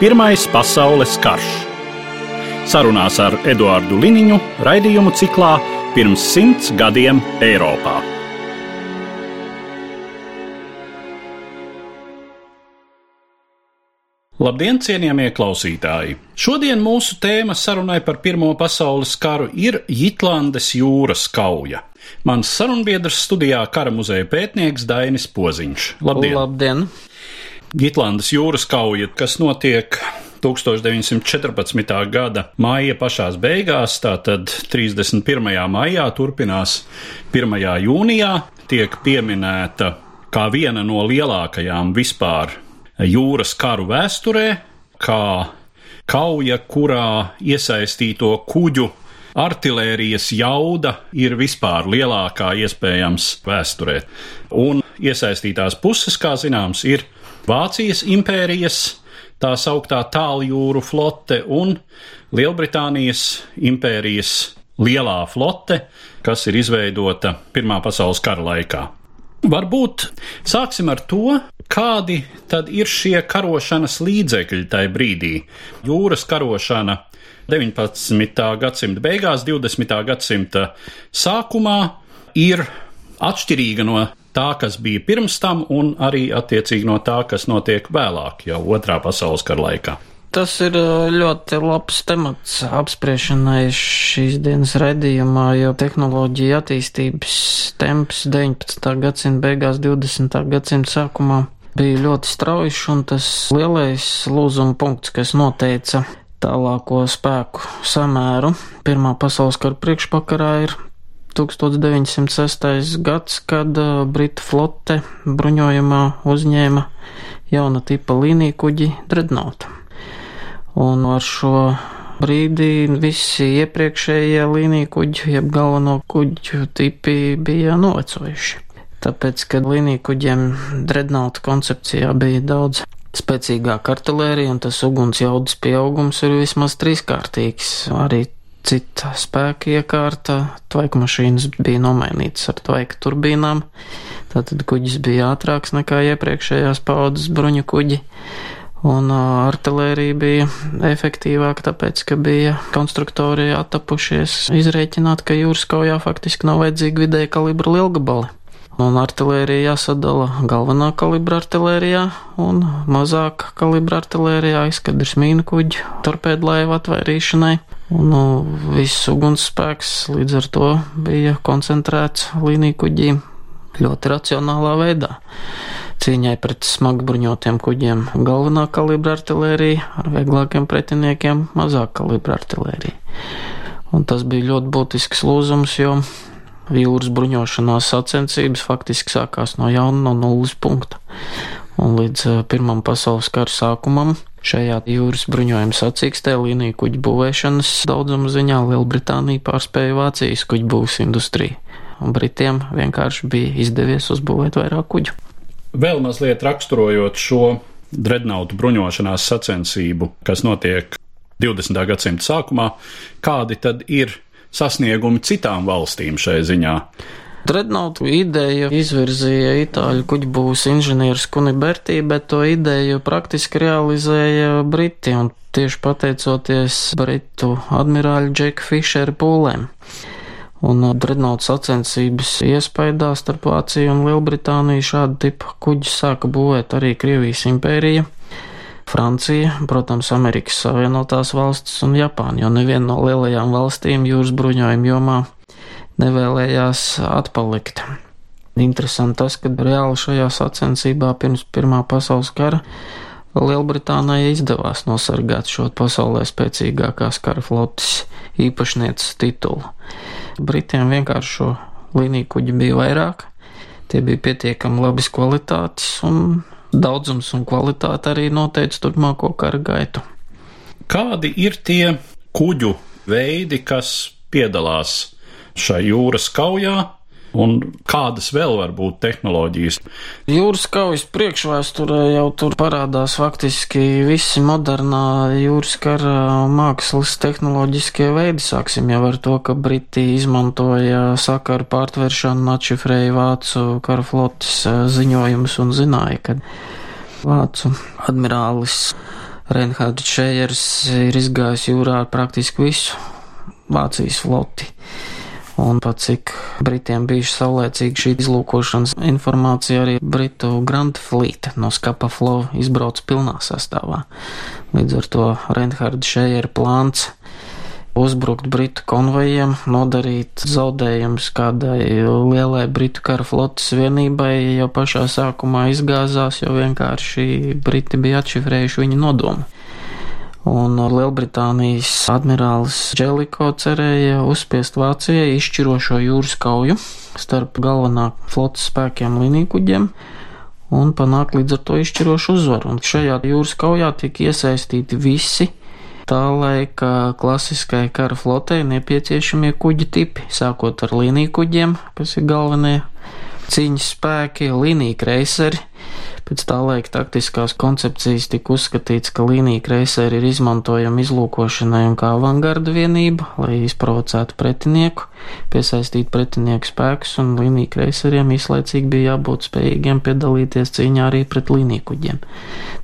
Pirmais pasaules karš. Sarunās ar Eduāru Liniņu raidījumu ciklā Pirms simts gadiem Eiropā. Labdien, cienījamie klausītāji! Šodien mūsu tēma sarunai par Pirmo pasaules karu ir Jitlandes jūras kauja. Mans sarunbiedrs studijā kara muzeja pētnieks Dainis Poziņš. Labdien! Labdien. Jitlandes jūras kauja, kas notiek 1914. gada maija pašās beigās, tātad 31. maijā turpinās 1. jūnijā, tiek pieminēta kā viena no lielākajām vispār jūras karu vēsturē, kā kauja, kurā iesaistīto kuģu artilērijas jauda ir vispār lielākā iespējams vēsturē. Un iesaistītās puses, kā zināms, ir Vācijas impērijas, tā sauktā tāljūru flote un Lielbritānijas impērijas lielā flote, kas ir izveidota Pirmā pasaules kara laikā. Varbūt sāksim ar to, kādi tad ir šie karošanas līdzekļi tajā brīdī. Jūras karošana 19. gadsimta beigās, 20. gadsimta sākumā ir atšķirīga no tā, kas bija pirms tam, un arī attiecīgi no tā, kas notiek vēlāk, jau otrā pasaules kara laikā. Tas ir ļoti labs temats apspriešanai šīs dienas redzījumā, jo tehnoloģija attīstības temps 19. gadsimta beigās, 20. gadsimta sākumā bija ļoti strauji, un tas lielais lūzuma punkts, kas noteica tālāko spēku samēru Pirmā pasaules kara priekšpakarā, ir 1906. gads, kad uh, Britu flote bruņojumā uzņēma jauna tipa līniju kuģi Dreadnought. Un ar šo brīdī visi iepriekšējie līniju kuģi, jeb galveno kuģu tipi bija novecojuši. Tāpēc, kad līniju kuģiem Dreadnought koncepcijā bija daudz spēcīgāka artilērija un tas uguns jaudas pieaugums ir vismaz trīskārtīgs. Arī cita spēka iekārta, tvaika mašīnas bija nomainītas ar tvaika turbīnām, tātad kuģis bija ātrāks nekā iepriekšējās paudzes bruņu kuģi. Un artilērija bija efektīvāka, tāpēc, ka bija konstruktori attapušies izrēķināt, ka jūras kaujā faktiski nav vajadzīgi vidēja kalibra lielgabali. Un artilērija jāsadala galvenā kalibra artilērijā un mazāka kalibra artilērijā, izskatrs mīnu kuģu, torpēdlaivu atvairīšanai. Un nu, viss ugunsspēks līdz ar to bija koncentrēts līniju kuģī ļoti racionālā veidā. Cīņai pret smagbruņotiem kuģiem galvenā kalibra artilērija, ar vieglākiem pretiniekiem mazāk kalibra artilērija. Un tas bija ļoti būtisks lūzums, jo jūras bruņošanās sacensības faktiski sākās no jauna no nulles punkta. Un līdz Pirmam pasaules kara sākumam Šajā jūras bruņojuma sacīkstē līniju kuģu būvēšanas daudzuma ziņā Lielbritānija pārspēja Vācijas kuģu būvs industriju, un Britiem vienkārši bija izdevies uzbūvēt vairāk kuģu. Vēl mazliet raksturojot šo dreadnoutu bruņošanās sacensību, kas notiek 20. gadsimta sākumā, kādi tad ir sasniegumi citām valstīm šai ziņā? Dreadnought ideju izvirzīja itāļu kuģbūvs inženieris Kunibertī, bet to ideju praktiski realizēja Briti un tieši pateicoties Britu admirāļu Džeka Fišera pūlēm. Un Dreadnought sacensības iespējā starp Vāciju un Lielbritāniju šādu tipu kuģus sāka būvēt arī Krievijas impērija. Francija, protams, Amerikas Savienotās valstis un Japāna, jo neviena no lielajām valstīm jūras bruņojuma jomā nevēlējās atpalikt. Interesanti tas, ka reāli šajā sacensībā pirms Pirmā pasaules kara Lielbritānijai izdevās nosargāt šo pasaulē spēcīgākās kara flotes īpašnieces titulu. Britiem vienkārši šo līniju kuģi bija vairāk, tie bija pietiekami labas kvalitātes, un daudzums un kvalitāte arī noteica turpmāko kara gaitu. Kādi ir tie kuģu veidi, kas piedalās šai jūras kaujā, Un kādas vēl var būt tehnoloģijas? Jūras kaujas priekšvēsturē jau tur parādās faktiski visi modernā jūras kara mākslas tehnoloģiskie veidi. Sāksim jau ar to, ka Briti izmantoja sakaru pārtveršanu, atšifrēja vācu kara flotes ziņojumus un zināja, ka vācu admirālis Reinhards Šējers ir izgājis jūrā ar praktiski visu Vācijas floti un pat cik Britiem bijuši saulēcīgi šī izlūkošanas informācija, arī Britu Grand Fleet no Skapa Flow izbrauc pilnā sastāvā. Līdz ar to Reinhards Šejer plāns uzbrukt Britu konvojiem, nodarīt zaudējumus kādai lielai Britu kara flotes vienībai, jau pašā sākumā izgāzās, jo vienkārši Briti bija atšifrējuši viņa nodomu un Lielbritānijas admirālis Dželiko cerēja uzspiest Vācijai izšķirošo jūras kauju starp galvenā flotes spēkiem līnijkuģiem un panākt līdz ar to izšķirošu uzvaru. Un šajā jūras kaujā tika iesaistīti visi tā laika klasiskai kara flotei nepieciešamie kuģi tipi, sākot ar līnijkuģiem, kas ir galvenie cīņas spēki, līnija kreiseri, Pēc tā laika taktiskās koncepcijas tika uzskatīts, ka līnija kreisēri ir izmantojama izlūkošanai un kā avangarda vienība, lai izprovocētu pretinieku, piesaistītu pretinieku spēkus, un līnija kreiseriem īslaicīgi bija jābūt spējīgiem piedalīties cīņā arī pret līniju kuģiem.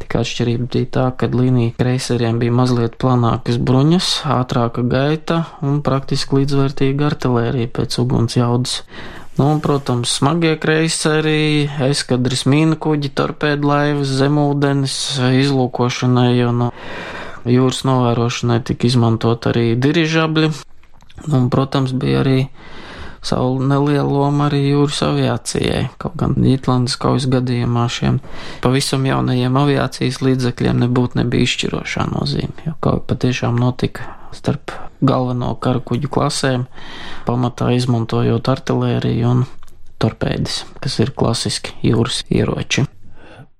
Tikai atšķirība bija tā, ka līnija kreiseriem bija mazliet planākas bruņas, ātrāka gaita un praktiski līdzvērtīga artilērija pēc uguns jaudas. Nu, un, protams, smagie kreiseri, eskadras mīnu kuģi, torpēdlaivas, zemūdens, izlūkošanai un jūras novērošanai tika izmantot arī dirižabļi. Un, protams, bija arī savu nelielu lomu arī jūras aviācijai. Kaut gan Ģitlandes kaujas gadījumā šiem pavisam jaunajiem aviācijas līdzekļiem nebūtu nebija izšķirošā nozīme, jo kauja patiešām notika starp galveno karakuģu klasēm, pamatā izmantojot artilēriju un torpēdis, kas ir klasiski jūras ieroči.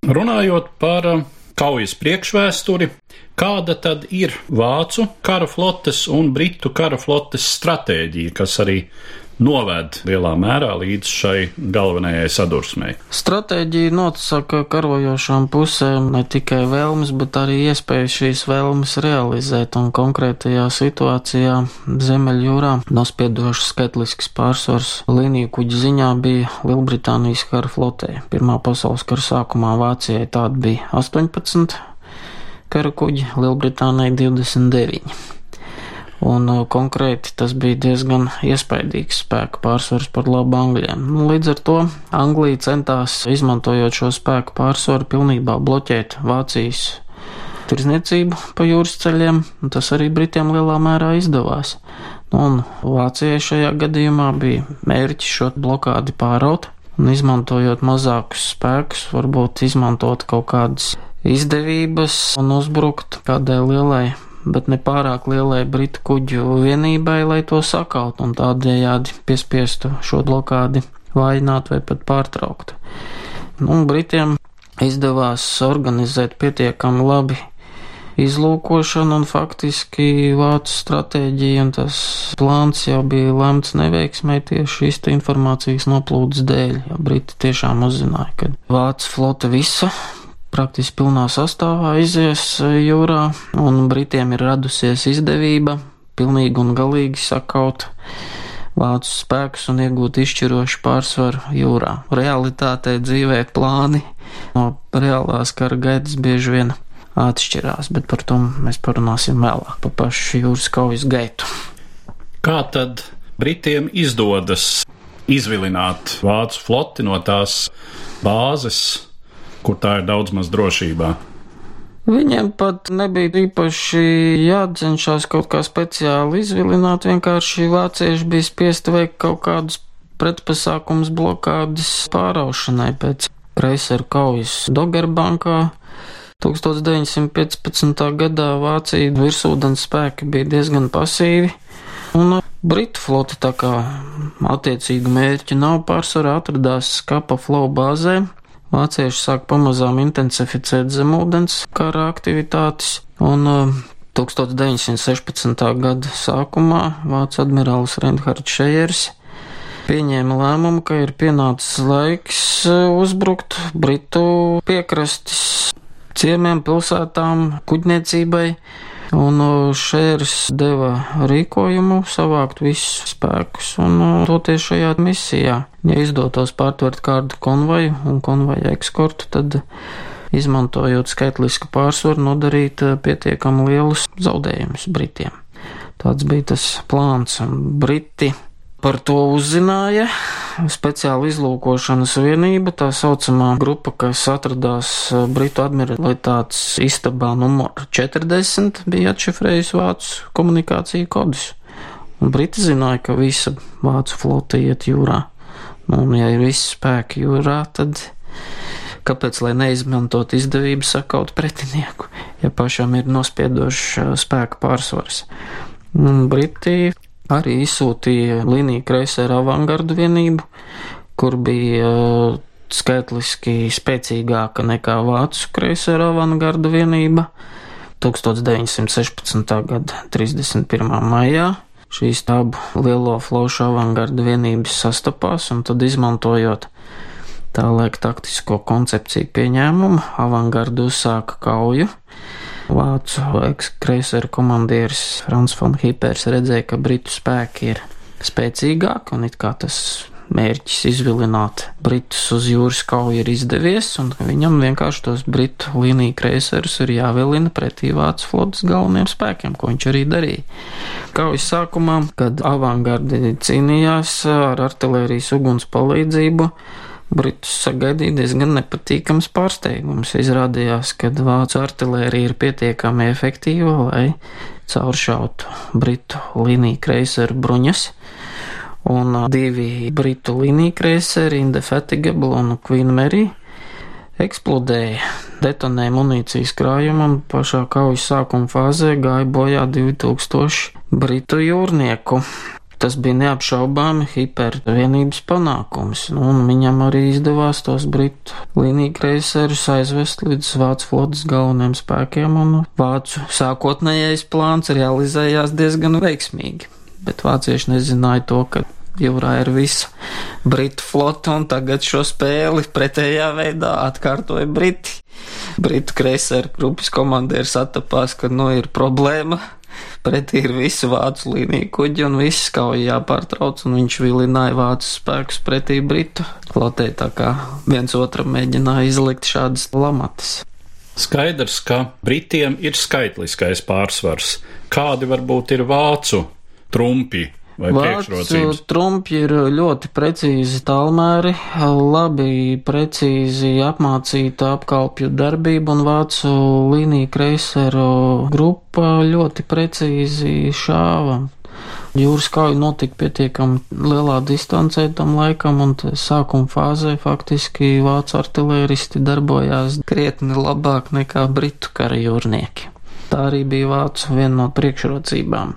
Runājot par uh, kaujas priekšvēsturi, kāda tad ir vācu kara flotes un britu kara flotes stratēģija, kas arī noved lielā mērā līdz šai galvenajai sadursmei. Stratēģija nosaka karojošām pusēm ne tikai vēlmes, bet arī iespēju šīs vēlmes realizēt, un konkrētajā situācijā Ziemeļjūrā nospiedošs skaitlisks pārsvars līniju kuģi ziņā bija Lielbritānijas kara flotē. Pirmā pasaules kara sākumā Vācijai tāda bija 18 kara kuģi, Lielbritānijai 29 un uh, konkrēti tas bija diezgan iespaidīgs spēku pārsvars par labu Angļiem. Nu, līdz ar to Anglija centās, izmantojot šo spēku pārsvaru, pilnībā bloķēt Vācijas tirzniecību pa jūras ceļiem, un tas arī Britiem lielā mērā izdevās. Nu, un Vācijai šajā gadījumā bija mērķis šo blokādi pāraut, un izmantojot mazākus spēkus, varbūt izmantot kaut kādas izdevības un uzbrukt kādai lielai bet ne pārāk lielai britu kuģu vienībai, lai to sakaut un tādējādi piespiestu šo blokādi vājināt vai pat pārtraukt. Nu, Britiem izdevās organizēt pietiekami labi izlūkošanu, un faktiski vācu stratēģija un tas plāns jau bija lemts neveiksmē tieši šīs informācijas noplūdes dēļ. Briti tiešām uzzināja, ka vācu flote visa praktiski pilnā sastāvā izies e, jūrā, un Britiem ir radusies izdevība pilnīgi un galīgi sakaut vācu spēkus un iegūt izšķirošu pārsvaru jūrā. Realitātē dzīvē plāni no reālās kara gaitas bieži vien atšķirās, bet par to mēs parunāsim vēlāk, pa pašu jūras kaujas gaitu. Kā tad Britiem izdodas izvilināt vācu floti no tās bāzes, kur tā ir daudz maz drošībā. Viņiem pat nebija īpaši jācenšas kaut kā speciāli izvilināt, vienkārši vācieši bija spiesti veikt kaut kādus pretpasākums blokādes pāraušanai pēc Kreiseru kaujas Dogerbankā. 1915. gadā Vācija virsūdens spēki bija diezgan pasīvi, un Britu flote tā kā attiecīgu mērķi nav pārsvarā atradās Skapa flow bāzē, Vācieši sāk pamazām intensificēt zemūdens kara aktivitātes, un uh, 1916. gada sākumā Vācu admirālis Reinhards Šejers pieņēma lēmumu, ka ir pienācis laiks uh, uzbrukt Britu piekrastes ciemiem, pilsētām, kuģniecībai. Un Šērs deva rīkojumu savākt visus spēkus un doties šajā misijā. Ja izdotos pārtvert kādu konvoju un konvoja ekskortu, tad izmantojot skaitlisku pārsvaru nodarīt pietiekami lielus zaudējumus Britiem. Tāds bija tas plāns. Briti Par to uzzināja speciāla izlūkošanas vienība, tā saucamā grupa, kas atradās eh, Britu admiralitātes istabā numur 40, bija atšifrējusi vācu komunikāciju kodus. Un Briti zināja, ka visa vācu flote iet jūrā. Nu, un, ja ir visi spēki jūrā, tad kāpēc lai neizmantot izdevību sakaut pretinieku, ja pašam ir nospiedošs eh, spēka pārsvars? Un Briti arī izsūtīja līniju kreisēra avangardu vienību, kur bija uh, skaitliski spēcīgāka nekā vācu kreisēra avangardu vienība. 1916. gada 31. maijā šīs abu lielo flošu avangardu vienības sastapās, un tad izmantojot tā laika taktisko koncepciju pieņēmumu, avangardu uzsāka kauju Vācu ekskreiseru komandieris Frans von Hipers redzēja, ka britu spēki ir spēcīgāki un it kā tas mērķis izvilināt Britus uz jūras kauju ir izdevies, un viņam vienkārši tos Britu līniju kreiserus ir jāvilina pretī Vācu flotas galvenajiem spēkiem, ko viņš arī darīja. Kaujas sākumā, kad avangardi cīnījās ar artilērijas uguns palīdzību, Britus sagaidīja diezgan nepatīkams pārsteigums. Izrādījās, ka vācu artilērija ir pietiekami efektīva, lai cauršautu Britu līniju kreiseru bruņas. Un divi Britu līniju kreiseri, Indefatigable un Queen Mary, eksplodēja, detonēja munīcijas krājumam, pašā kaujas sākuma fāzē gāja bojā 2000 Britu jūrnieku. Tas bija neapšaubāmi hipervienības panākums, nu, un viņam arī izdevās tos britu līniju kreiserus aizvest līdz Vācu flotas galvenajiem spēkiem, un Vācu sākotnējais plāns realizējās diezgan veiksmīgi. Bet vācieši nezināja to, ka jūrā ir visa Britu flota, un tagad šo spēli pretējā veidā atkārtoja Briti. Britu kreiseru grupas komandieris attapās, ka nu ir problēma pretī ir visu vācu līniju kuģi un viss kauja jāpārtrauc, un viņš vilināja vācu spēkus pretī Britu flotē, tā kā viens otram mēģināja izlikt šādas lamatas. Skaidrs, ka Britiem ir skaitliskais pārsvars. Kādi varbūt ir vācu trumpi Vācu trumpi ir ļoti precīzi tālmēri, labi precīzi apmācīta apkalpju darbība un vācu līnija kreiseru grupa ļoti precīzi šāva. Jūras kauja notika pietiekami lielā distancē tam laikam, un sākuma fāzē faktiski vācu artilēristi darbojās krietni labāk nekā britu kara jūrnieki. Tā arī bija vācu viena no priekšrocībām.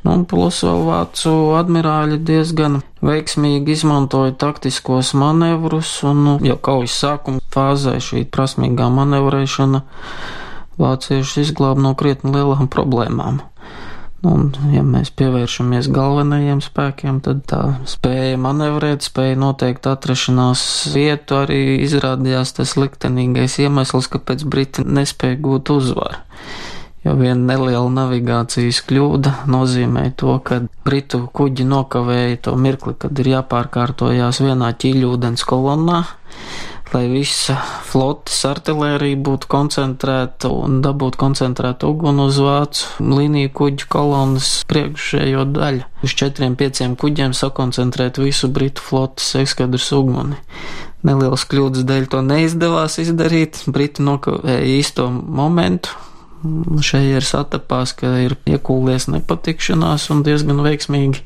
Nu, plus vēl vācu admirāļi diezgan veiksmīgi izmantoja taktiskos manevrus, un nu, jau kaujas sākuma fāzē šī prasmīgā manevrēšana vācieši izglāba no krietni lielām problēmām. Nu, un, ja mēs pievēršamies galvenajiem spēkiem, tad tā spēja manevrēt, spēja noteikt atrašanās vietu arī izrādījās tas liktenīgais iemesls, kāpēc Briti nespēja gūt uzvaru jo viena neliela navigācijas kļūda nozīmē to, ka britu kuģi nokavēja to mirkli, kad ir jāpārkārtojās vienā ķīļūdens kolonnā, lai visa flotes artilērija būtu koncentrēta un dabūtu koncentrētu uguni uz vācu līniju kuģu kolonnas priekšējo daļu. Uz četriem, pieciem kuģiem sakoncentrēt visu britu flotes ekskadras uguni. Nelielas kļūdas dēļ to neizdevās izdarīt, briti nokavēja īsto momentu, Šejers attapās, ka ir iekūlies nepatikšanās un diezgan veiksmīgi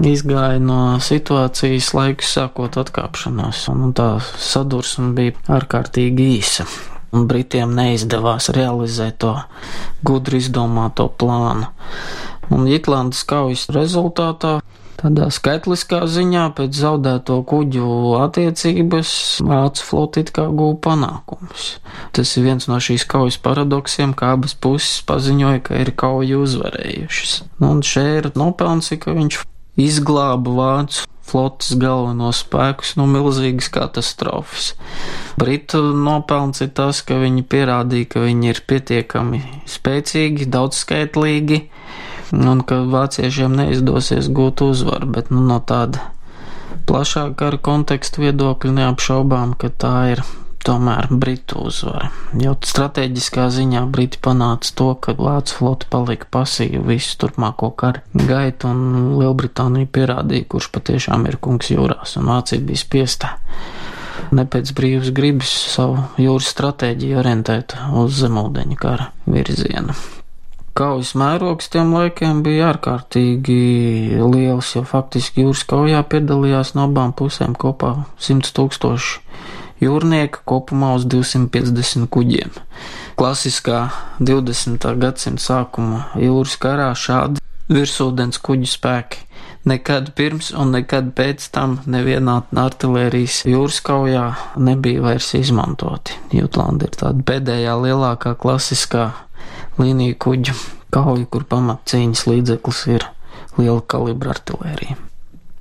izgāja no situācijas laiku sākot atkāpšanos, un tā sadursme bija ārkārtīgi īsa. Un Britiem neizdevās realizēt to gudri izdomāto plānu. Un Jitlandes kaujas rezultātā Tādā skaitliskā ziņā pēc zaudēto kuģu attiecības vācu floti it kā gūpa panākumus. Tas ir viens no šīs kaujas paradoksiem, kā abas puses paziņoja, ka ir kauju uzvarējušas. Nu, un šeit ir nopelns, ka viņš izglāba vācu flotes galvenos spēkus no milzīgas katastrofas. Britu nopelns ir tas, ka viņi pierādīja, ka viņi ir pietiekami spēcīgi, daudzskaitlīgi, un ka vāciešiem neizdosies gūt uzvaru, bet nu, no tāda plašāka ar kontekstu viedokļa neapšaubām, ka tā ir tomēr Britu uzvara. Jo strateģiskā ziņā Briti panāca to, ka Vācu flote palika pasīva visu turpmāko karu gaitu, un Lielbritānija pierādīja, kurš patiešām ir kungs jūrās, un Vācija bija spiesta ne pēc brīvas gribas savu jūras stratēģiju orientēt uz zemūdeņa kara virzienu. Kaujas mērogs tiem laikiem bija ārkārtīgi liels, jo faktiski jūras kaujā piedalījās no abām pusēm kopā 100 tūkstoši jūrnieka kopumā uz 250 kuģiem. Klasiskā 20. gadsimta sākuma jūras karā šādi virsūdens kuģu spēki nekad pirms un nekad pēc tam nevienā artilērijas jūras kaujā nebija vairs izmantoti. Jutlanda ir tāda pēdējā lielākā klasiskā līnija kuģu kauja, kur pamatcīņas līdzeklis ir liela kalibra artilērija.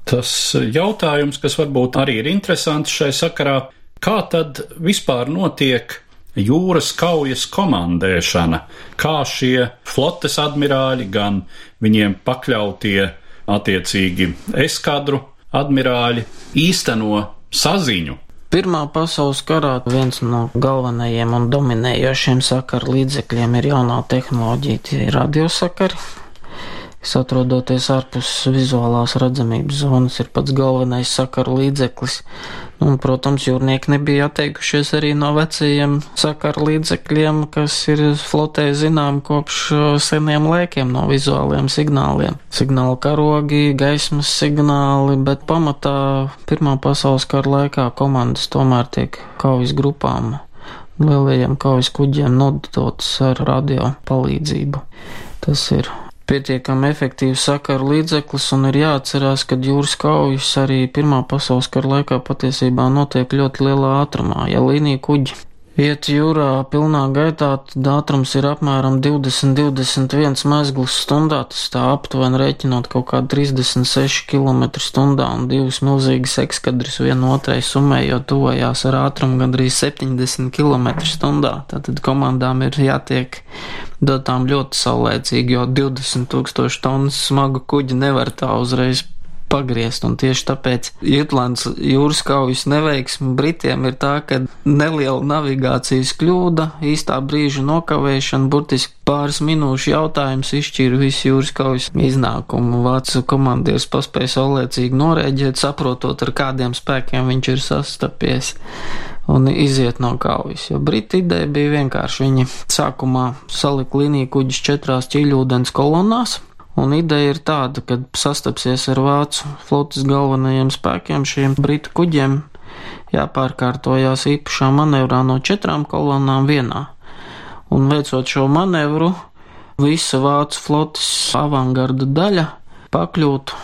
Tas jautājums, kas varbūt arī ir interesants šai sakarā, Kā tad vispār notiek jūras kaujas komandēšana? Kā šie flotes admirāļi, gan viņiem pakļautie attiecīgi eskadru admirāļi īsteno saziņu? Pirmā pasaules karā viens no galvenajiem un dominējošiem sakaru līdzekļiem ir jaunā tehnoloģija, tie ir radiosakari. Es atrodoties ārpus vizuālās redzamības zonas, ir pats galvenais sakaru līdzeklis. Un, protams, jūrnieki nebija atteikušies arī no vecajiem sakaru līdzekļiem, kas ir flotē zinām kopš seniem laikiem no vizuāliem signāliem. Signāla karogi, gaismas signāli, bet pamatā Pirmā pasaules kara laikā komandas tomēr tiek kaujas grupām lielajiem kaujas kuģiem nodotas ar radio palīdzību. Tas ir pietiekami efektīvs sakaru līdzeklis, un ir jāatcerās, ka jūras kaujas arī Pirmā pasaules kara laikā patiesībā notiek ļoti lielā ātrumā. Ja līnija kuģi Iet jūrā pilnā gaitā, tad ātrums ir apmēram 20-21 mezglis stundā, tas tā aptuveni rēķinot kaut kā 36 km stundā un divas milzīgas ekskadras vienu otrai summējot tuvojās ar ātrumu gandrīz 70 km stundā. Tātad komandām ir jātiek dotām ļoti saulēcīgi, jo 20 tūkstoši tonnas smagu kuģi nevar tā uzreiz pagriezt, un tieši tāpēc Jutlands jūras kaujas neveiksme Britiem ir tā, ka neliela navigācijas kļūda, īstā brīža nokavēšana, burtiski pāris minūšu jautājums izšķīra visu jūras kaujas iznākumu. Vācu komandieris paspēja saulēcīgi norēģēt, saprotot, ar kādiem spēkiem viņš ir sastapies un iziet no kaujas. Jo Briti ideja bija vienkārši. Viņi sākumā salika līniju kuģis četrās ķīļūdens kolonnās, Un ideja ir tāda, ka sastapsies ar vācu flotes galvenajiem spēkiem šiem britu kuģiem, jāpārkārtojās īpašā manevrā no četrām kolonnām vienā. Un veicot šo manevru, visa vācu flotes avangarda daļa pakļūtu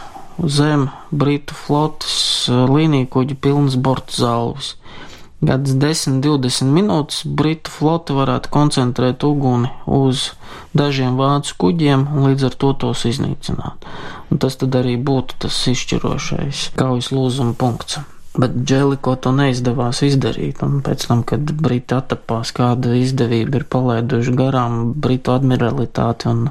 zem britu flotes līniju kuģi pilnas bortu zālvis. Gads 10-20 minūtes Britu flote varētu koncentrēt uguni uz dažiem vācu kuģiem un līdz ar to tos iznīcināt. Un tas tad arī būtu tas izšķirošais kaujas lūzuma punkts. Bet Dželiko to neizdevās izdarīt, un pēc tam, kad Briti attapās, kāda izdevība ir palaiduši garām Britu admiralitāti, un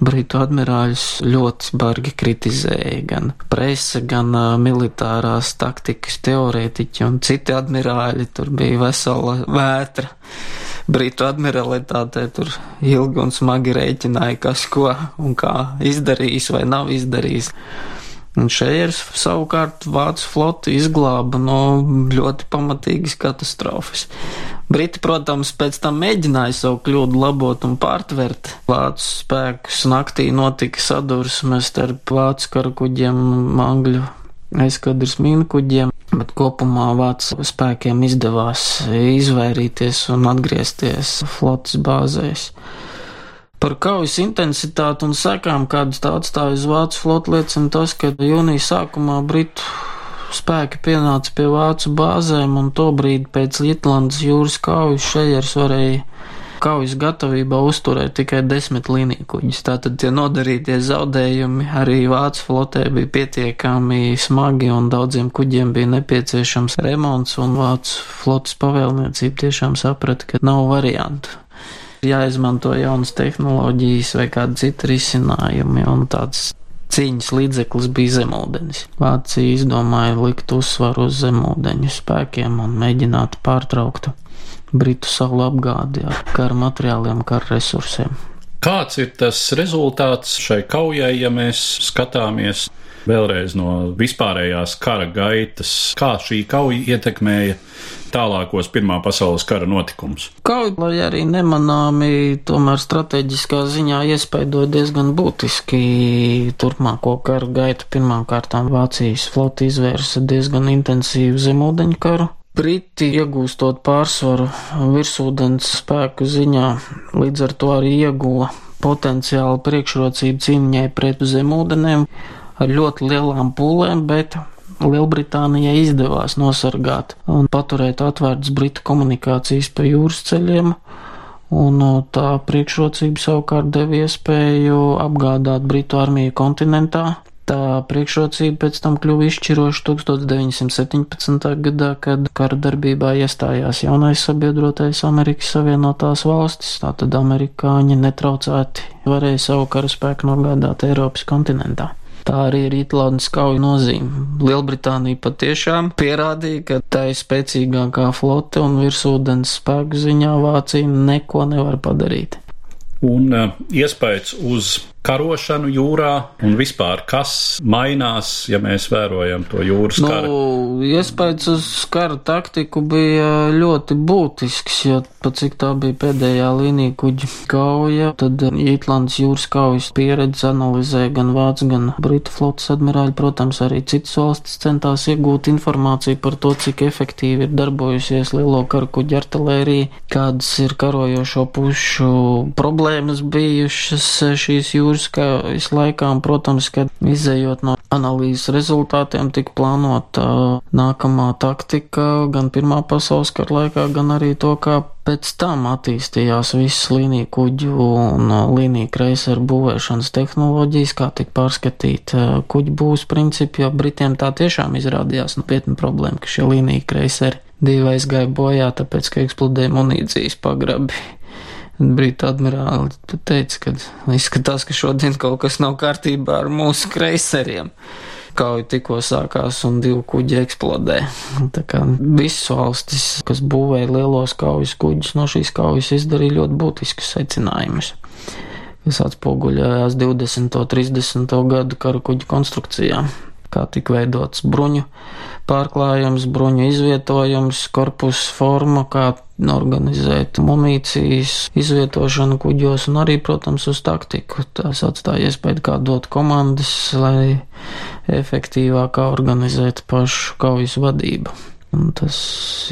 Britu admirāļus ļoti bargi kritizēja gan prese, gan uh, militārās taktikas teorētiķi un citi admirāļi, tur bija vesela vētra. Britu admiralitātē tur ilgi un smagi rēķināja, kas ko un kā izdarījis vai nav izdarījis. Un šeit savukārt Vācu floti izglāba no ļoti pamatīgas katastrofas. Briti, protams, pēc tam mēģināja savu kļūdu labot un pārtvert Vācu spēkus. Naktī notika sadursme starp Vācu karakuģiem un Angļu aizkadrs mīnkuģiem, bet kopumā Vācu spēkiem izdevās izvairīties un atgriezties flotes bāzēs. Par kaujas intensitāti un sekām, kādas tā atstāja uz Vācu flotu, liecina tas, ka jūnija sākumā Britu spēki pienāca pie vācu bāzēm, un tobrīd pēc Lietlandes jūras kaujas šejers varēja kaujas gatavībā uzturēt tikai desmit līniju kuģus. Tātad tie nodarītie zaudējumi arī vācu flotē bija pietiekami smagi un daudziem kuģiem bija nepieciešams remonts un vācu flotas pavēlniecība tiešām saprata, ka nav variantu. Jāizmanto jaunas tehnoloģijas vai kādi citi risinājumi un tāds cīņas līdzeklis bija zemūdens. Vācija izdomāja likt uzsvaru uz zemūdeņu spēkiem un mēģināt pārtraukt Britu salu apgādi ar kara materiāliem, kara resursiem. Kāds ir tas rezultāts šai kaujai, ja mēs skatāmies vēlreiz no vispārējās kara gaitas, kā šī kauja ietekmēja tālākos Pirmā pasaules kara notikumus? Kauja, lai arī nemanāmi, tomēr strateģiskā ziņā iespaidoja diezgan būtiski turpmāko kara gaitu. Pirmkārt, Vācijas flota izvērsa diezgan intensīvu zemūdeņu karu Briti iegūstot pārsvaru virsūdens spēku ziņā, līdz ar to arī ieguva potenciālu priekšrocību cīņai pret zemūdenēm ar ļoti lielām pūlēm, bet Lielbritānijai izdevās nosargāt un paturēt atvērtas Britu komunikācijas pa jūras ceļiem, un tā priekšrocība savukārt deva iespēju apgādāt Britu armiju kontinentā, Tā priekšrocība pēc tam kļuva izšķiroša 1917. gadā, kad kara darbībā iestājās jaunais sabiedrotais Amerikas Savienotās valstis, tātad amerikāņi netraucēti varēja savu karaspēku nogādāt Eiropas kontinentā. Tā arī ir Itālijas kauja nozīme. Lielbritānija patiešām pierādīja, ka tā ir spēcīgākā flote un virsūdens spēku ziņā Vācija neko nevar padarīt. Un uh, iespējas uz karošanu jūrā un vispār kas mainās, ja mēs vērojam to jūras nu, karu? Iespējas uz kara taktiku bija ļoti būtisks, jo pat cik tā bija pēdējā līnija kuģa kauja, tad Jītlandes jūras kaujas pieredze analizē gan Vācu, gan Britu flotas admirāļi, protams, arī citas valstis centās iegūt informāciju par to, cik efektīvi ir darbojusies lielo karu kuģa artilērija, kādas ir karojošo pušu problēmas bijušas šīs jūras jūras kaujas laikā, un, protams, kad izējot no analīzes rezultātiem, tika plānota nākamā taktika gan Pirmā pasaules kara laikā, gan arī to, kā pēc tam attīstījās visas līnija kuģu un līnija kreiseru būvēšanas tehnoloģijas, kā tika pārskatīt kuģu būvs principi, jo Britiem tā tiešām izrādījās nopietna problēma, ka šie līnija kreiseri divi aizgāja bojā, tāpēc, ka eksplodēja munīcijas pagrabi. Brīta admirāli teica, ka izskatās, ka šodien kaut kas nav kārtībā ar mūsu kreiseriem. Kauja tikko sākās un divi kuģi eksplodē. Tā kā visas valstis, kas būvēja lielos kaujas kuģus, no šīs kaujas izdarīja ļoti būtiskus secinājumus, kas atspoguļojās 20. un 30. gadu kara kuģu konstrukcijā kā tika veidots bruņu pārklājums, bruņu izvietojums, korpusa forma, kā organizēt munīcijas izvietošanu kuģos un arī, protams, uz taktiku. Tas atstāja iespēju kā dot komandas, lai efektīvāk organizētu pašu kaujas vadību. Un tas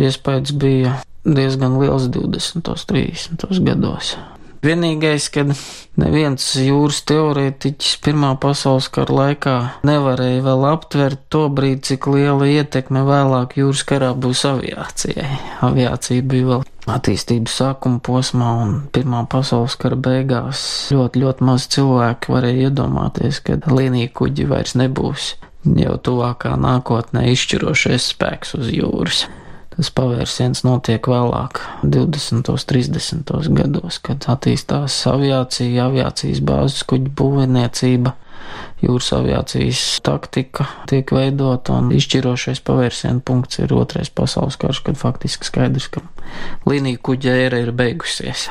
iespējas bija diezgan liels 20. un 30. gados. Vienīgais, kad neviens jūras teorētiķis Pirmā pasaules kara laikā nevarēja vēl aptvert to brīdi, cik liela ietekme vēlāk jūras karā būs aviācijai. Aviācija bija vēl attīstības sākuma posmā un Pirmā pasaules kara beigās ļoti, ļoti maz cilvēku varēja iedomāties, ka līnija kuģi vairs nebūs jau tuvākā nākotnē izšķirošais spēks uz jūras. Tas pavērsiens notiek vēlāk, 20. un 30. gados, kad attīstās aviācija, aviācijas bāzes kuģu būvniecība, jūras aviācijas taktika tiek veidota, un izšķirošais pavērsienu punkts ir otrais pasaules karš, kad faktiski skaidrs, ka līnija kuģa ēra ir beigusies.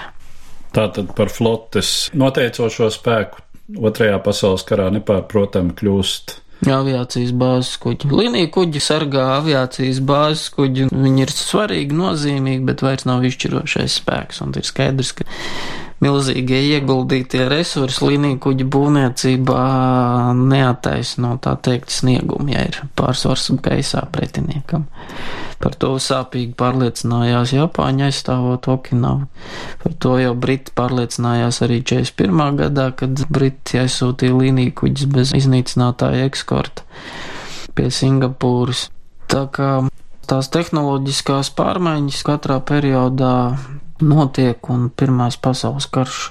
Tātad par flotes noteicošo spēku otrajā pasaules karā nepārprotami kļūst Aviācijas bāzes kuģi. Līnija kuģi sargā aviācijas bāzes kuģi. Viņi ir svarīgi, nozīmīgi, bet vairs nav izšķirošais spēks. Un ir skaidrs, ka milzīgie ieguldītie resursi līniju kuģu būvniecībā neataisno tā teikt sniegumu, ja ir pārsvars gaisā pretiniekam. Par to sāpīgi pārliecinājās Japāņa aizstāvot Okinavu. Par to jau Briti pārliecinājās arī 41. gadā, kad Briti aizsūtīja līniju kuģis bez iznīcinātāja ekskorta pie Singapūras. Tā kā tās tehnoloģiskās pārmaiņas katrā periodā notiek, un Pirmais pasaules karš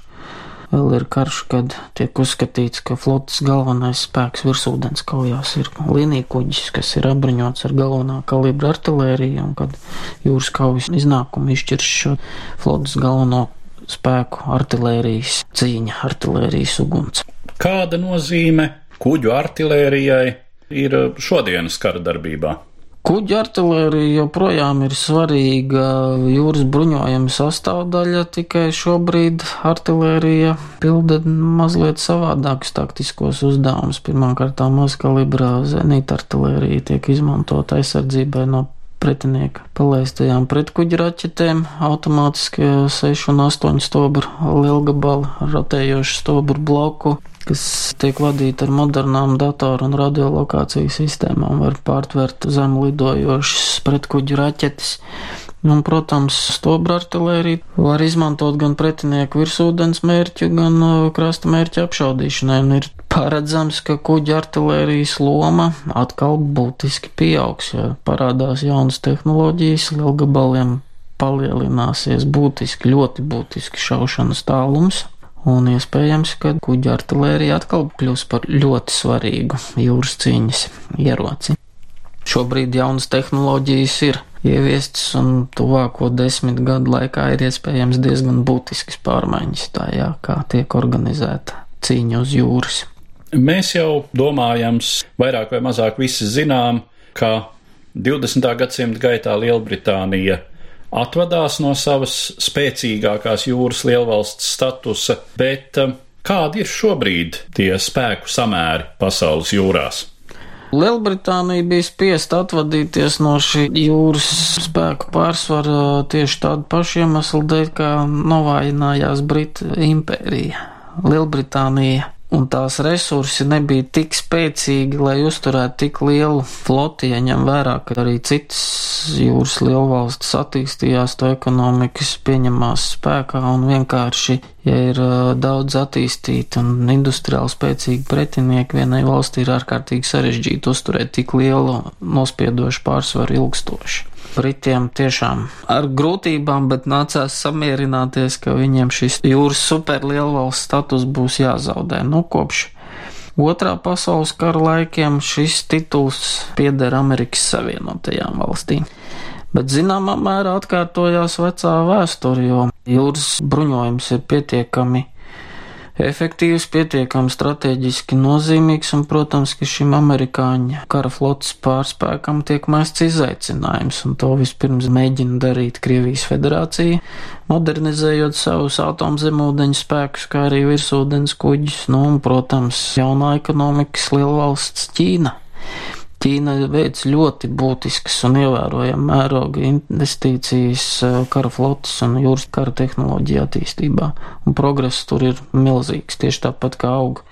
vēl ir karš, kad tiek uzskatīts, ka flotes galvenais spēks virsūdens kaujās ir līnija-kuģis, kas ir apbruņots ar galvenā kalibra artilēriju, un kad jūras kaujas iznākumi izšķirs šo flotes galveno spēku artilērijas cīņa, artilērijas uguns. Kāda nozīme kuģu artilērijai ir šodienas kara darbībā? Kuģa artilērija joprojām ir svarīga jūras bruņojuma sastāvdaļa, tikai šobrīd artilērija pilda mazliet savādākus taktiskos uzdevumus. Pirmkārt, mazkalibrā zenīta artilērija tiek izmantota aizsardzībai no pretinieka palaistajām pretkuģa raķetēm, automātiski 6 un 8 stobru lielgabalu rotējošu stobru bloku kas tiek vadīta ar modernām datoru un radiolokāciju sistēmām, var pārtvert zem lidojošas pretkuģu raķetes. Un, protams, stobra artilērija var izmantot gan pretinieku virsūdens mērķu, gan uh, krasta mērķu apšaudīšanai, un ir paredzams, ka kuģa artilērijas loma atkal būtiski pieaugs, ja parādās jaunas tehnoloģijas, lielgabaliem palielināsies būtiski, ļoti būtiski šaušanas tālums, un iespējams, ka kuģa artilērija atkal kļūs par ļoti svarīgu jūras cīņas ieroci. Šobrīd jaunas tehnoloģijas ir ieviestas, un tuvāko desmit gadu laikā ir iespējams diezgan būtiskas pārmaiņas tajā, kā tiek organizēta cīņa uz jūras. Mēs jau domājams, vairāk vai mazāk visi zinām, ka 20. gadsimta gaitā Lielbritānija atvadās no savas spēcīgākās jūras lielvalsts statusa, bet um, kādi ir šobrīd tie spēku samēri pasaules jūrās? Lielbritānija bija spiesta atvadīties no šī jūras spēku pārsvara tieši tādu pašu iemeslu dēļ, kā novājinājās Brita impērija. Lielbritānija un tās resursi nebija tik spēcīgi, lai uzturētu tik lielu floti, ja ņem vērā, ka arī citas jūras lielvalstis attīstījās, to ekonomikas pieņemās spēkā un vienkārši, ja ir daudz attīstīti un industriāli spēcīgi pretinieki, vienai valstī ir ārkārtīgi sarežģīti uzturēt tik lielu nospiedošu pārsvaru ilgstoši. Britiem tiešām ar grūtībām, bet nācās samierināties, ka viņiem šis jūras superlielvalsts status būs jāzaudē. Nu, kopš Otrā pasaules kara laikiem šis tituls pieder Amerikas Savienotajām valstīm. Bet zināmā mērā atkārtojās vecā vēsture, jo jūras bruņojums ir pietiekami efektīvs, pietiekami strateģiski nozīmīgs, un, protams, ka šim amerikāņu kara flotas pārspēkam tiek mests izaicinājums, un to vispirms mēģina darīt Krievijas federācija, modernizējot savus atomzemūdeņu spēkus, kā arī virsūdens kuģus, nu, un, protams, jaunā ekonomikas lielvalsts Ķīna. Ķīna veic ļoti būtiskas un ievērojama mēroga investīcijas eh, kara flotas un jūras kara tehnoloģija attīstībā, un progress tur ir milzīgs, tieši tāpat kā aug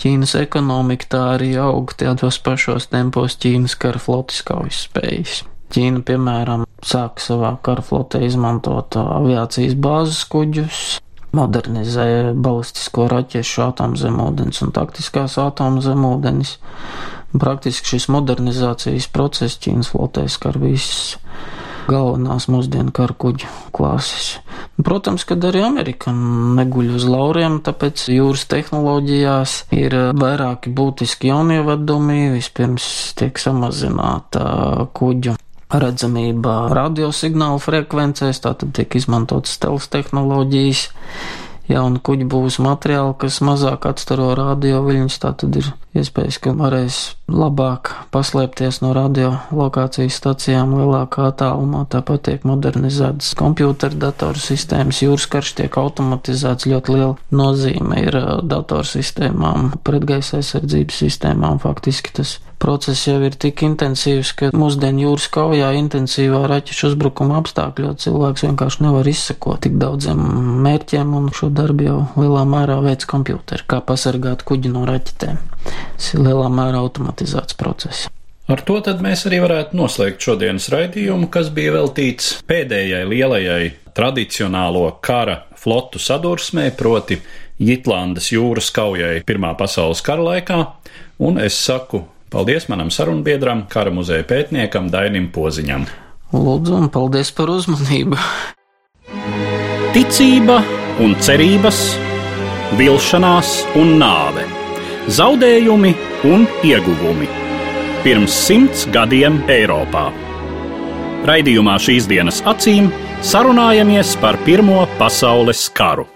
Ķīnas ekonomika, tā arī aug tādos pašos tempos Ķīnas kara flotas kaujas spējas. Ķīna, piemēram, sāk savā kara flotē izmantot aviācijas bāzes kuģus, modernizē balistisko raķešu atomzemūdens un taktiskās atomzemūdenes. Praktiski šis modernizācijas process Ķīnas flotē skar visas galvenās mūsdienu karakuģu klases. Protams, ka arī Amerika neguļ uz lauriem, tāpēc jūras tehnoloģijās ir vairāki būtiski jaunievedumi. Vispirms tiek samazināta kuģu redzamība radiosignālu frekvencēs, tātad tiek izmantotas stelas tehnoloģijas jaunu kuģu būvs materiāli, kas mazāk atstaro radioviļņus, tā tad ir iespējas, ka varēs labāk paslēpties no radiolokācijas stacijām lielākā attālumā. Tāpat tiek modernizētas kompjūteru datoru sistēmas, jūras karš tiek automatizēts, ļoti liela nozīme ir datorsistēmām, pretgaisa aizsardzības sistēmām. Faktiski tas process jau ir tik intensīvs, ka mūsdienu jūras kaujā intensīvā raķešu uzbrukuma apstākļos cilvēks vienkārši nevar izsekot tik daudziem mērķiem, un šo darbu jau lielā mērā veids kompjūteri, kā pasargāt kuģi no raķetēm. Tas ir lielā mērā automatizēts process. Ar to tad mēs arī varētu noslēgt šodienas raidījumu, kas bija veltīts pēdējai lielajai tradicionālo kara flotu sadursmē, proti Jitlandes jūras kaujai Pirmā pasaules kara laikā, un es saku Paldies manam sarunbiedram, kara muzeja pētniekam Dainim Poziņam. Lūdzu, un paldies par uzmanību! Ticība un cerības, vilšanās un nāve, zaudējumi un ieguvumi. Pirms simts gadiem Eiropā. Raidījumā šīs dienas acīm sarunājamies par Pirmo pasaules karu.